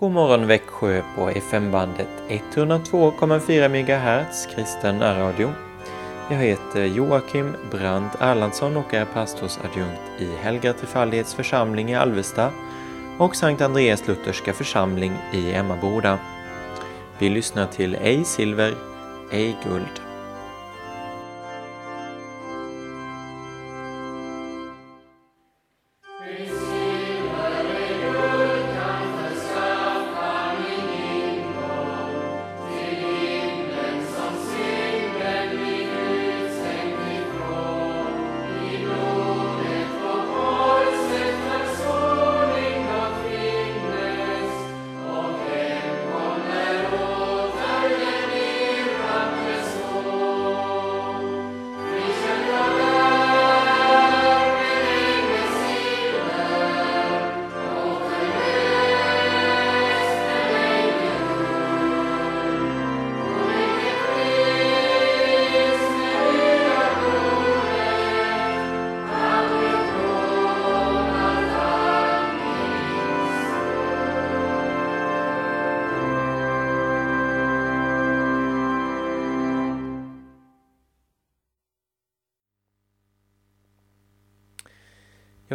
God morgon Växjö på FM-bandet 102,4 MHz kristen radio. Jag heter Joakim Brandt Erlandsson och är pastorsadjunkt i Helga Trefaldighets församling i Alvesta och Sankt Andreas Lutherska församling i Emmaboda. Vi lyssnar till Ej silver, ej guld.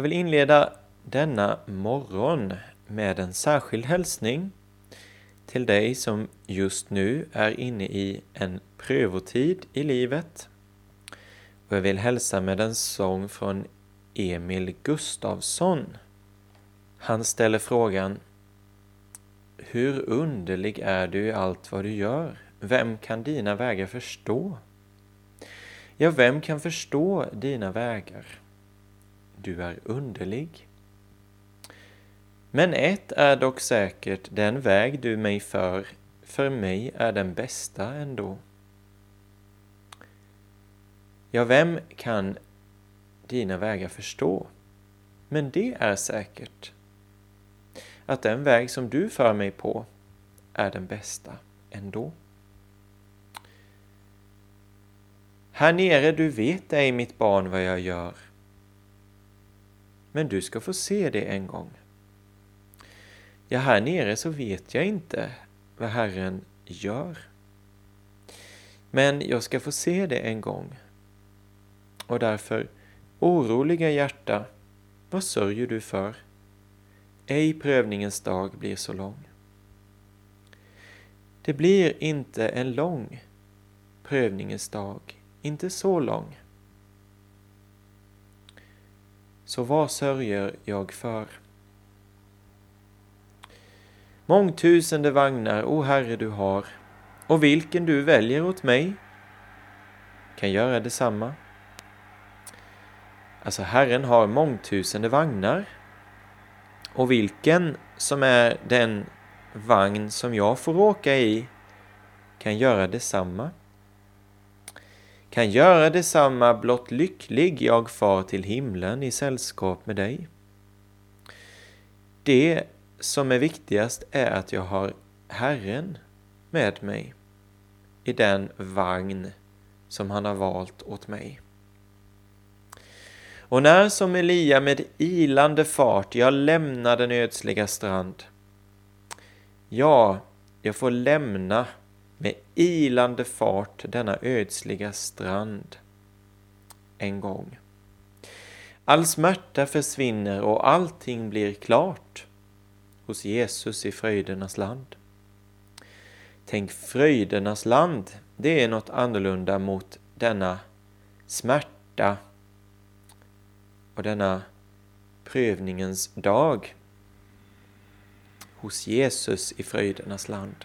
Vill inleda denna morgon med en särskild hälsning till dig som just nu är inne i en prövotid i livet. Och jag vill hälsa med en sång från Emil Gustavsson. Han ställer frågan Hur underlig är du i allt vad du gör? Vem kan dina vägar förstå? Ja, vem kan förstå dina vägar? Du är underlig. Men ett är dock säkert, den väg du mig för, för mig är den bästa ändå. Ja, vem kan dina vägar förstå? Men det är säkert att den väg som du för mig på är den bästa ändå. Här nere, du vet ej mitt barn vad jag gör men du ska få se det en gång. Ja, här nere så vet jag inte vad Herren gör. Men jag ska få se det en gång. Och därför, oroliga hjärta, vad sörjer du för? Ej prövningens dag blir så lång. Det blir inte en lång prövningens dag, inte så lång. Så vad sörjer jag för? Mångtusende vagnar, o Herre, du har, och vilken du väljer åt mig kan göra detsamma. Alltså, Herren har mångtusende vagnar, och vilken som är den vagn som jag får åka i kan göra detsamma kan göra detsamma blott lycklig jag far till himlen i sällskap med dig. Det som är viktigast är att jag har Herren med mig i den vagn som han har valt åt mig. Och när som Elia med ilande fart jag lämnar den ödsliga strand, ja, jag får lämna med ilande fart denna ödsliga strand en gång. All smärta försvinner och allting blir klart hos Jesus i fröjdernas land. Tänk fröjdernas land, det är något annorlunda mot denna smärta och denna prövningens dag hos Jesus i fröjdernas land.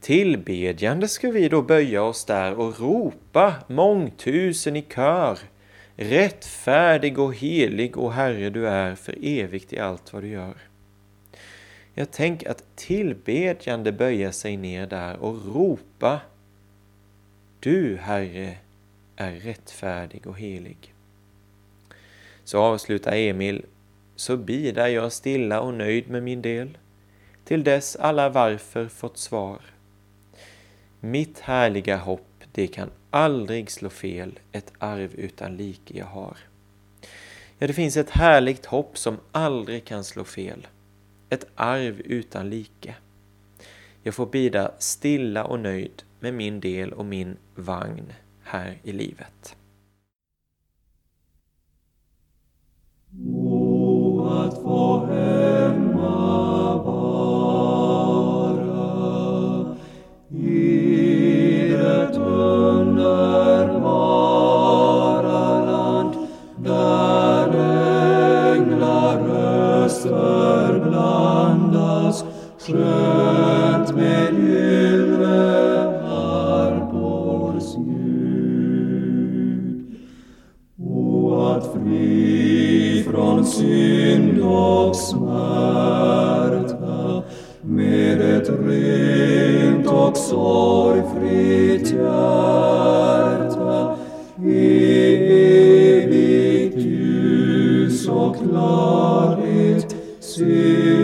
Tillbedjande ska vi då böja oss där och ropa mångtusen i kör. Rättfärdig och helig och Herre du är för evigt i allt vad du gör. Jag tänker att tillbedjande böja sig ner där och ropa Du Herre är rättfärdig och helig. Så avslutar Emil Så bidar jag stilla och nöjd med min del till dess alla varför fått svar. Mitt härliga hopp, det kan aldrig slå fel, ett arv utan like jag har. Ja, det finns ett härligt hopp som aldrig kan slå fel. ett arv utan like. Jag får bida stilla och nöjd med min del och min vagn här i livet. Må att få skönt med gyllene harpors ljud. O att fri från synd och smärta med ett rent och sorgfritt hjärta i evigt ljus och klarhet se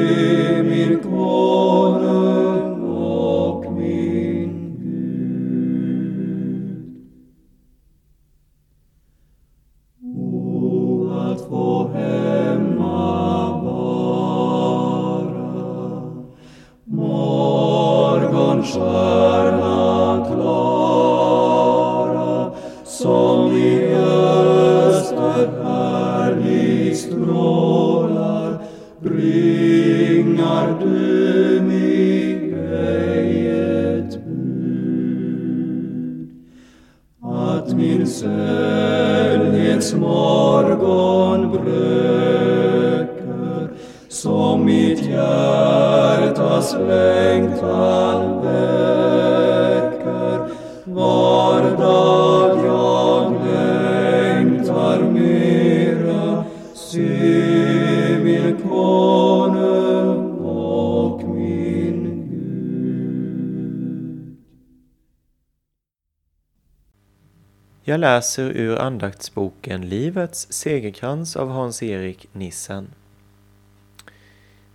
att min bröker som mitt hjärtas längtan Jag läser ur andaktsboken Livets segerkrans av Hans-Erik Nissen.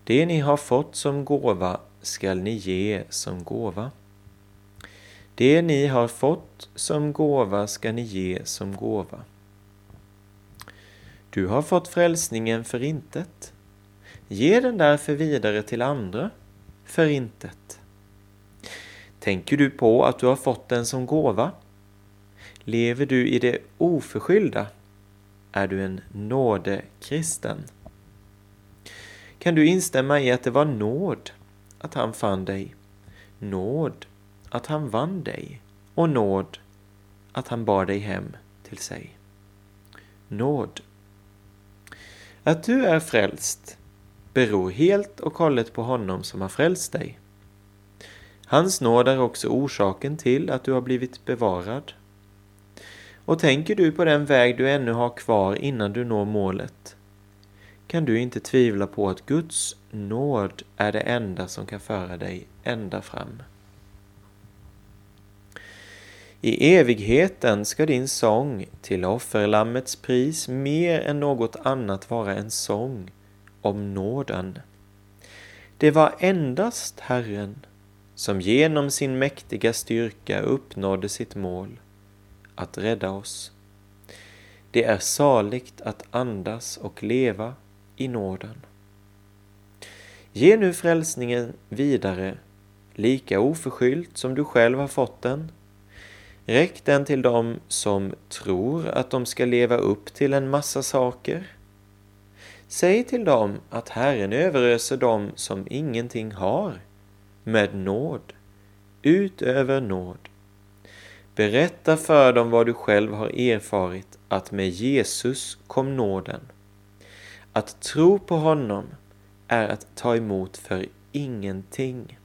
Det ni har fått som gåva skall ni ge som gåva. Det ni har fått som gåva skall ni ge som gåva. Du har fått frälsningen för intet. Ge den därför vidare till andra för intet. Tänker du på att du har fått den som gåva? Lever du i det oförskyllda? Är du en nådekristen? Kan du instämma i att det var nåd att han fann dig, nåd att han vann dig och nåd att han bar dig hem till sig? Nåd. Att du är frälst beror helt och hållet på honom som har frälst dig. Hans nåd är också orsaken till att du har blivit bevarad. Och tänker du på den väg du ännu har kvar innan du når målet kan du inte tvivla på att Guds nåd är det enda som kan föra dig ända fram. I evigheten ska din sång till offerlammets pris mer än något annat vara en sång om nåden. Det var endast Herren som genom sin mäktiga styrka uppnådde sitt mål, att rädda oss. Det är saligt att andas och leva i nåden. Ge nu frälsningen vidare, lika oförskyllt som du själv har fått den. Räck den till dem som tror att de ska leva upp till en massa saker. Säg till dem att Herren överöser dem som ingenting har med nåd, utöver nåd. Berätta för dem vad du själv har erfarit, att med Jesus kom nåden. Att tro på honom är att ta emot för ingenting.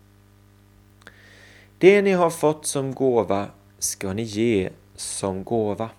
Det ni har fått som gåva ska ni ge som gåva.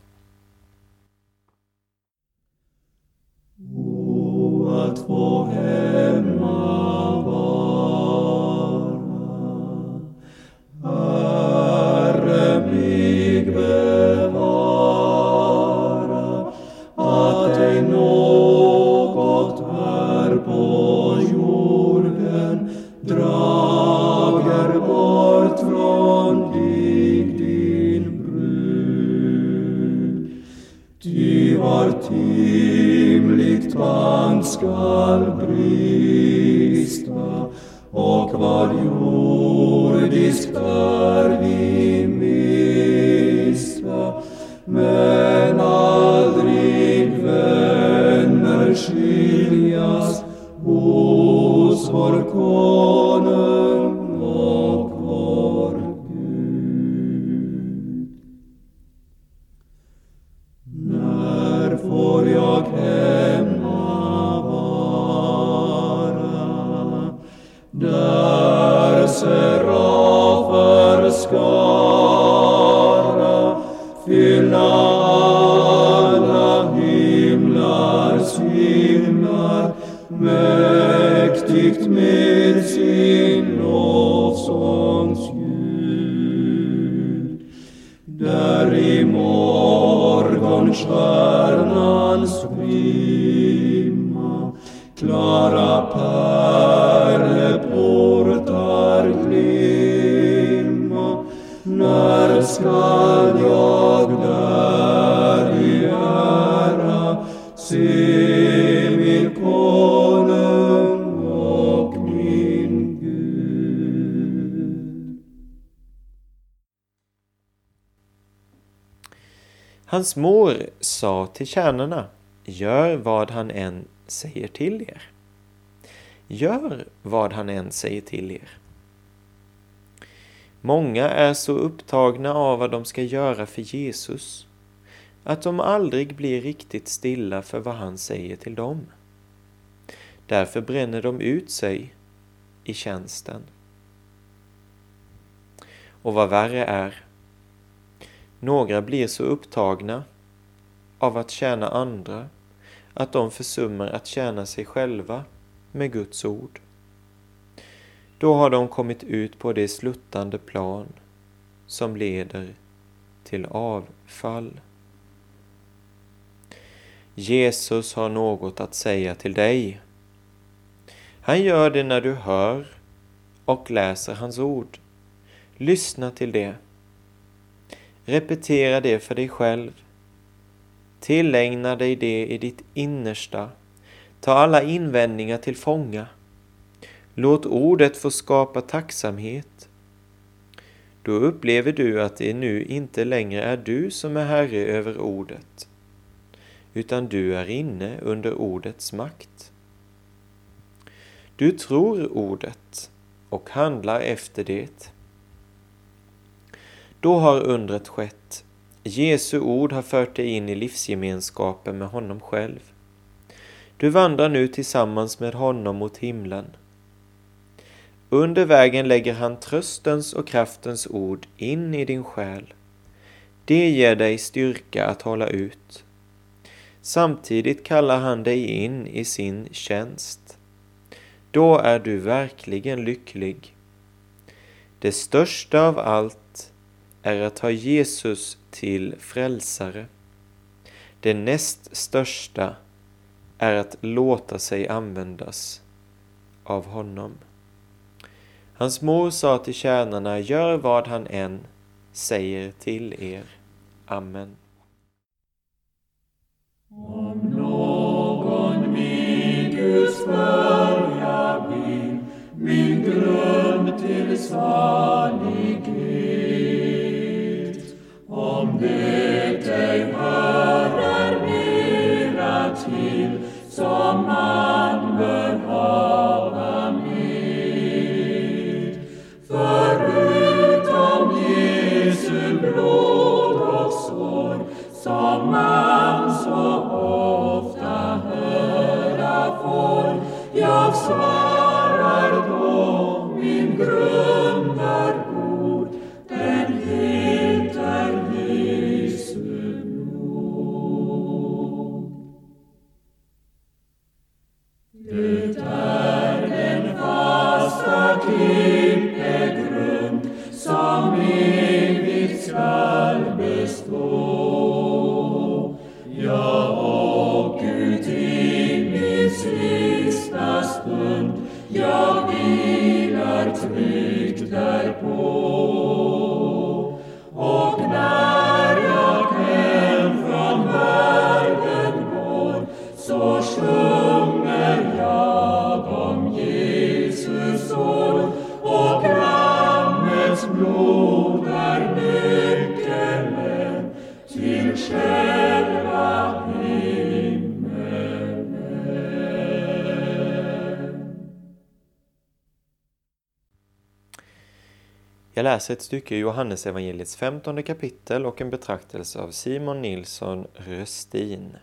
Hans mor sa till tjänarna, gör vad han än säger till er. Gör vad han än säger till er. Många är så upptagna av vad de ska göra för Jesus att de aldrig blir riktigt stilla för vad han säger till dem. Därför bränner de ut sig i tjänsten. Och vad värre är, några blir så upptagna av att tjäna andra att de försummar att tjäna sig själva med Guds ord. Då har de kommit ut på det sluttande plan som leder till avfall. Jesus har något att säga till dig. Han gör det när du hör och läser hans ord. Lyssna till det. Repetera det för dig själv. Tillägna dig det i ditt innersta. Ta alla invändningar till fånga. Låt ordet få skapa tacksamhet. Då upplever du att det nu inte längre är du som är herre över ordet, utan du är inne under ordets makt. Du tror ordet och handlar efter det. Då har undret skett. Jesu ord har fört dig in i livsgemenskapen med honom själv. Du vandrar nu tillsammans med honom mot himlen. Under vägen lägger han tröstens och kraftens ord in i din själ. Det ger dig styrka att hålla ut. Samtidigt kallar han dig in i sin tjänst. Då är du verkligen lycklig. Det största av allt är att ha Jesus till frälsare. Det näst största är att låta sig användas av honom. Hans mor sa till tjänarna, gör vad han än säger till er. Amen. Om någon min Guds börja vill, min grund till sanning Om det ej hörer mera till, som man Jag läser ett stycke i Johannesevangeliets femtonde 15 kapitel och en betraktelse av Simon Nilsson Röstin.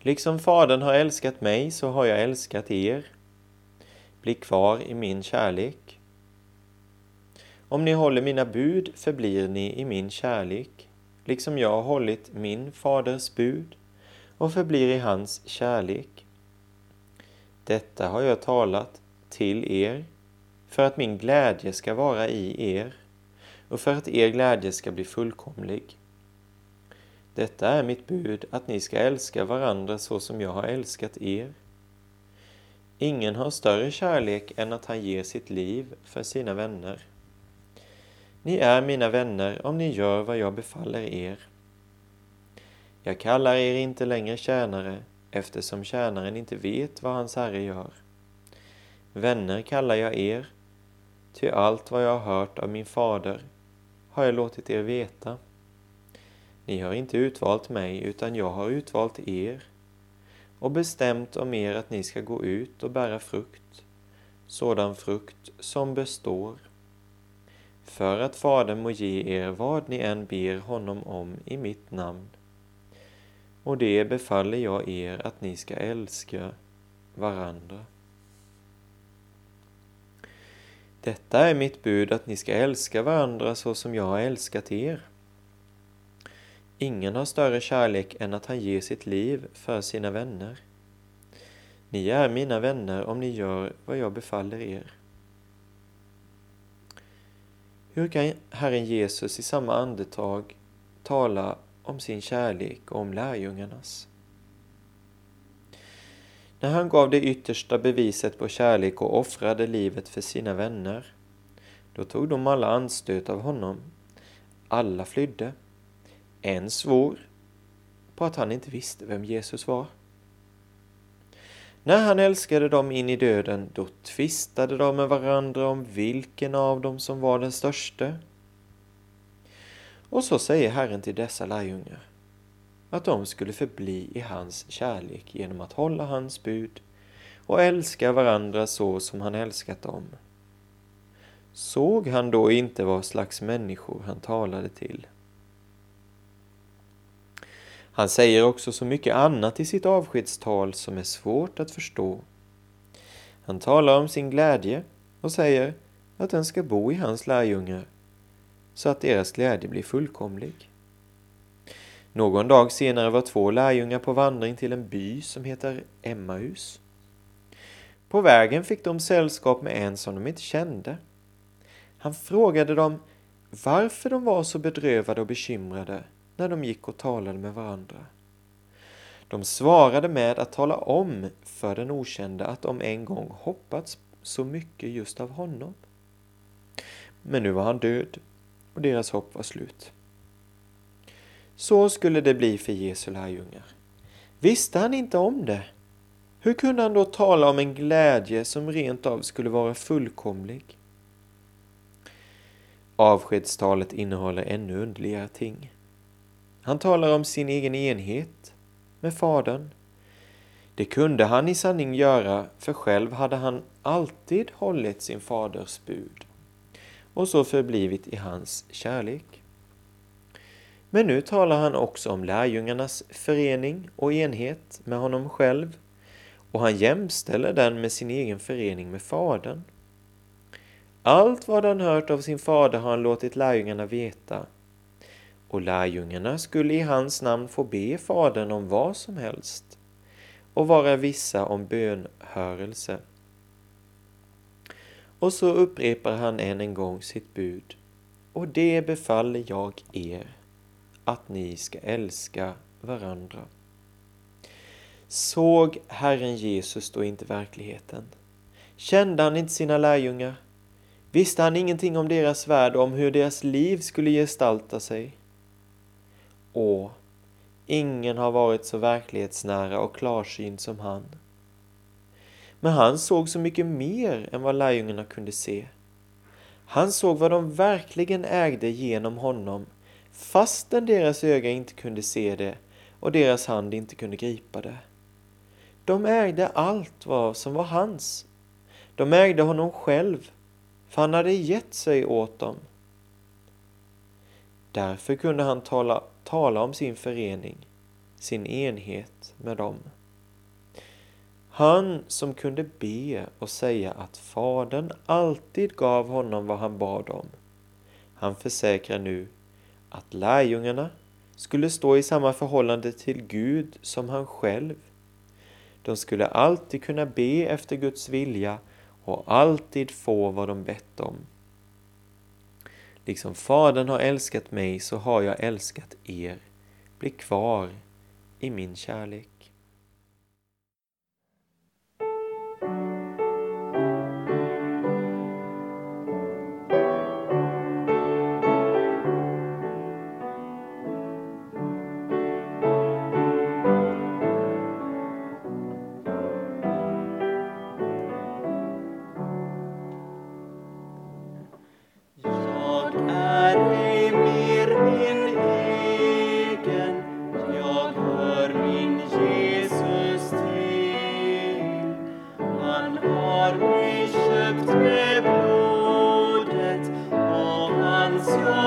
Liksom Fadern har älskat mig så har jag älskat er. Bli kvar i min kärlek. Om ni håller mina bud förblir ni i min kärlek, liksom jag har hållit min faders bud och förblir i hans kärlek. Detta har jag talat till er för att min glädje ska vara i er och för att er glädje ska bli fullkomlig. Detta är mitt bud, att ni ska älska varandra så som jag har älskat er. Ingen har större kärlek än att han ger sitt liv för sina vänner. Ni är mina vänner om ni gör vad jag befaller er. Jag kallar er inte längre tjänare, eftersom tjänaren inte vet vad hans herre gör. Vänner kallar jag er, ty allt vad jag har hört av min fader har jag låtit er veta. Ni har inte utvalt mig, utan jag har utvalt er och bestämt om er att ni ska gå ut och bära frukt, sådan frukt som består, för att Fadern må ge er vad ni än ber honom om i mitt namn. Och det befaller jag er att ni ska älska varandra. Detta är mitt bud att ni ska älska varandra så som jag har älskat er. Ingen har större kärlek än att han ger sitt liv för sina vänner. Ni är mina vänner om ni gör vad jag befaller er. Hur kan Herren Jesus i samma andetag tala om sin kärlek och om lärjungarnas? När han gav det yttersta beviset på kärlek och offrade livet för sina vänner, då tog de alla anstöt av honom. Alla flydde. En svor på att han inte visste vem Jesus var. När han älskade dem in i döden, då tvistade de med varandra om vilken av dem som var den störste. Och så säger Herren till dessa lärjungar att de skulle förbli i hans kärlek genom att hålla hans bud och älska varandra så som han älskat dem. Såg han då inte vad slags människor han talade till? Han säger också så mycket annat i sitt avskedstal som är svårt att förstå. Han talar om sin glädje och säger att den ska bo i hans lärjungar så att deras glädje blir fullkomlig. Någon dag senare var två lärjungar på vandring till en by som heter Emmaus. På vägen fick de sällskap med en som de inte kände. Han frågade dem varför de var så bedrövade och bekymrade när de gick och talade med varandra. De svarade med att tala om för den okände att de en gång hoppats så mycket just av honom. Men nu var han död och deras hopp var slut. Så skulle det bli för Jesu lärjungar. Visste han inte om det? Hur kunde han då tala om en glädje som rent av skulle vara fullkomlig? Avskedstalet innehåller ännu underligare ting. Han talar om sin egen enhet med Fadern. Det kunde han i sanning göra, för själv hade han alltid hållit sin faders bud och så förblivit i hans kärlek. Men nu talar han också om lärjungarnas förening och enhet med honom själv och han jämställer den med sin egen förening med Fadern. Allt vad han hört av sin fader har han låtit lärjungarna veta och lärjungarna skulle i hans namn få be Fadern om vad som helst och vara vissa om bönhörelse. Och så upprepar han än en gång sitt bud. Och det befaller jag er att ni ska älska varandra. Såg Herren Jesus då inte verkligheten? Kände han inte sina lärjungar? Visste han ingenting om deras värld och om hur deras liv skulle gestalta sig? Åh, ingen har varit så verklighetsnära och klarsynt som han. Men han såg så mycket mer än vad lärjungarna kunde se. Han såg vad de verkligen ägde genom honom fastän deras öga inte kunde se det och deras hand inte kunde gripa det. De ägde allt vad som var hans. De ägde honom själv, för han hade gett sig åt dem. Därför kunde han tala, tala om sin förening, sin enhet med dem. Han som kunde be och säga att Fadern alltid gav honom vad han bad om. Han försäkrar nu att lärjungarna skulle stå i samma förhållande till Gud som han själv. De skulle alltid kunna be efter Guds vilja och alltid få vad de bett om. Liksom Fadern har älskat mig så har jag älskat er. Bli kvar i min kärlek. I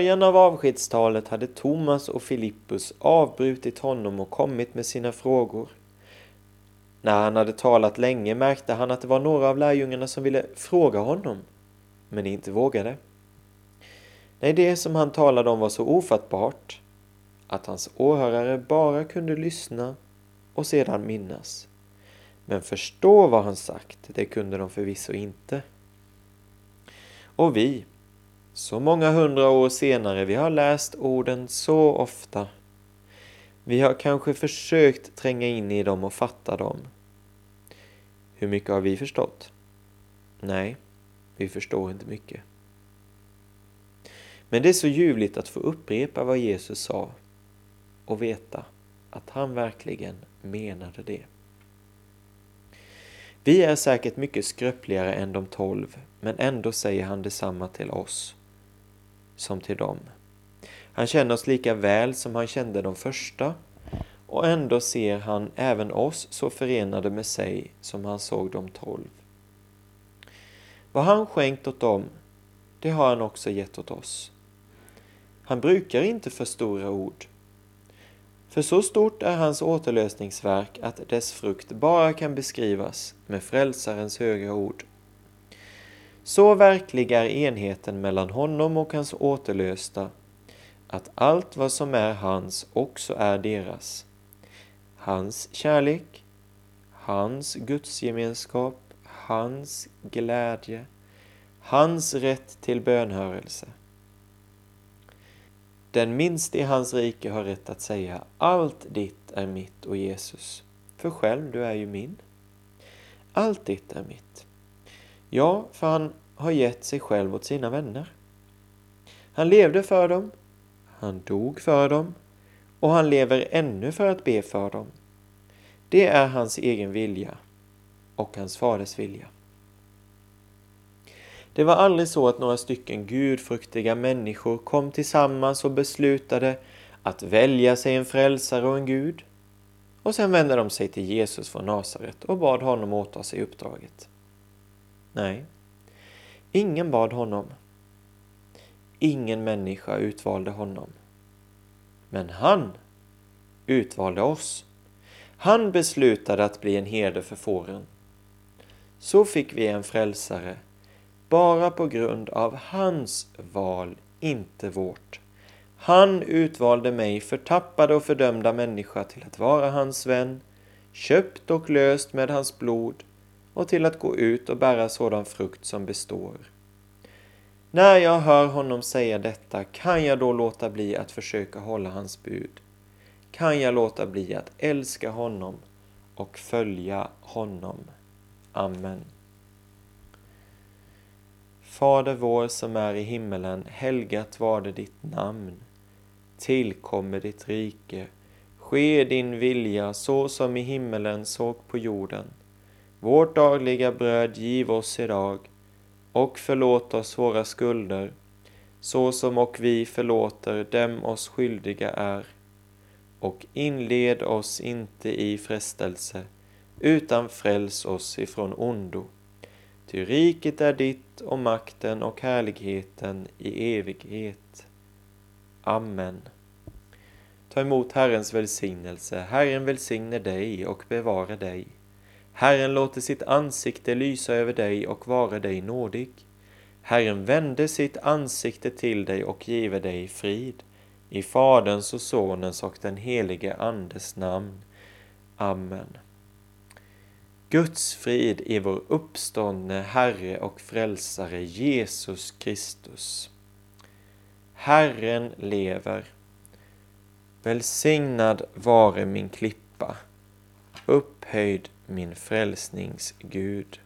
början av avskedstalet hade Thomas och Filippus avbrutit honom och kommit med sina frågor. När han hade talat länge märkte han att det var några av lärjungarna som ville fråga honom, men inte vågade. Nej, det som han talade om var så ofattbart att hans åhörare bara kunde lyssna och sedan minnas. Men förstå vad han sagt, det kunde de förvisso inte. Och vi, så många hundra år senare, vi har läst orden så ofta. Vi har kanske försökt tränga in i dem och fatta dem. Hur mycket har vi förstått? Nej, vi förstår inte mycket. Men det är så ljuvligt att få upprepa vad Jesus sa och veta att han verkligen menade det. Vi är säkert mycket skröpligare än de tolv, men ändå säger han detsamma till oss som till dem. Han känner oss lika väl som han kände de första och ändå ser han även oss så förenade med sig som han såg de tolv. Vad han skänkt åt dem, det har han också gett åt oss. Han brukar inte förstora ord. För så stort är hans återlösningsverk att dess frukt bara kan beskrivas med frälsarens höga ord. Så verklig är enheten mellan honom och hans återlösta att allt vad som är hans också är deras. Hans kärlek, hans gudsgemenskap, hans glädje, hans rätt till bönhörelse. Den minste i hans rike har rätt att säga allt ditt är mitt och Jesus, för själv du är ju min. Allt ditt är mitt. Ja, för han har gett sig själv åt sina vänner. Han levde för dem, han dog för dem och han lever ännu för att be för dem. Det är hans egen vilja och hans faders vilja. Det var aldrig så att några stycken gudfruktiga människor kom tillsammans och beslutade att välja sig en frälsare och en gud. Och sen vände de sig till Jesus från Nasaret och bad honom åta sig uppdraget. Nej, ingen bad honom. Ingen människa utvalde honom. Men han utvalde oss. Han beslutade att bli en herde för fåren. Så fick vi en frälsare, bara på grund av hans val, inte vårt. Han utvalde mig, förtappade och fördömda människa, till att vara hans vän, köpt och löst med hans blod och till att gå ut och bära sådan frukt som består. När jag hör honom säga detta, kan jag då låta bli att försöka hålla hans bud? Kan jag låta bli att älska honom och följa honom? Amen. Fader vår som är i himmelen, helgat var det ditt namn. Tillkommer ditt rike. Ske din vilja så som i himmelen såg på jorden. Vårt dagliga bröd giv oss idag och förlåt oss våra skulder så som och vi förlåter dem oss skyldiga är. Och inled oss inte i frestelse utan fräls oss ifrån ondo. Ty riket är ditt och makten och härligheten i evighet. Amen. Ta emot Herrens välsignelse. Herren välsigne dig och bevara dig. Herren låter sitt ansikte lysa över dig och vara dig nådig. Herren vände sitt ansikte till dig och give dig frid. I Faderns och Sonens och den helige Andes namn. Amen. Guds frid i vår uppståndne Herre och Frälsare Jesus Kristus. Herren lever. Välsignad vare min klippa, upphöjd min frälsnings Gud.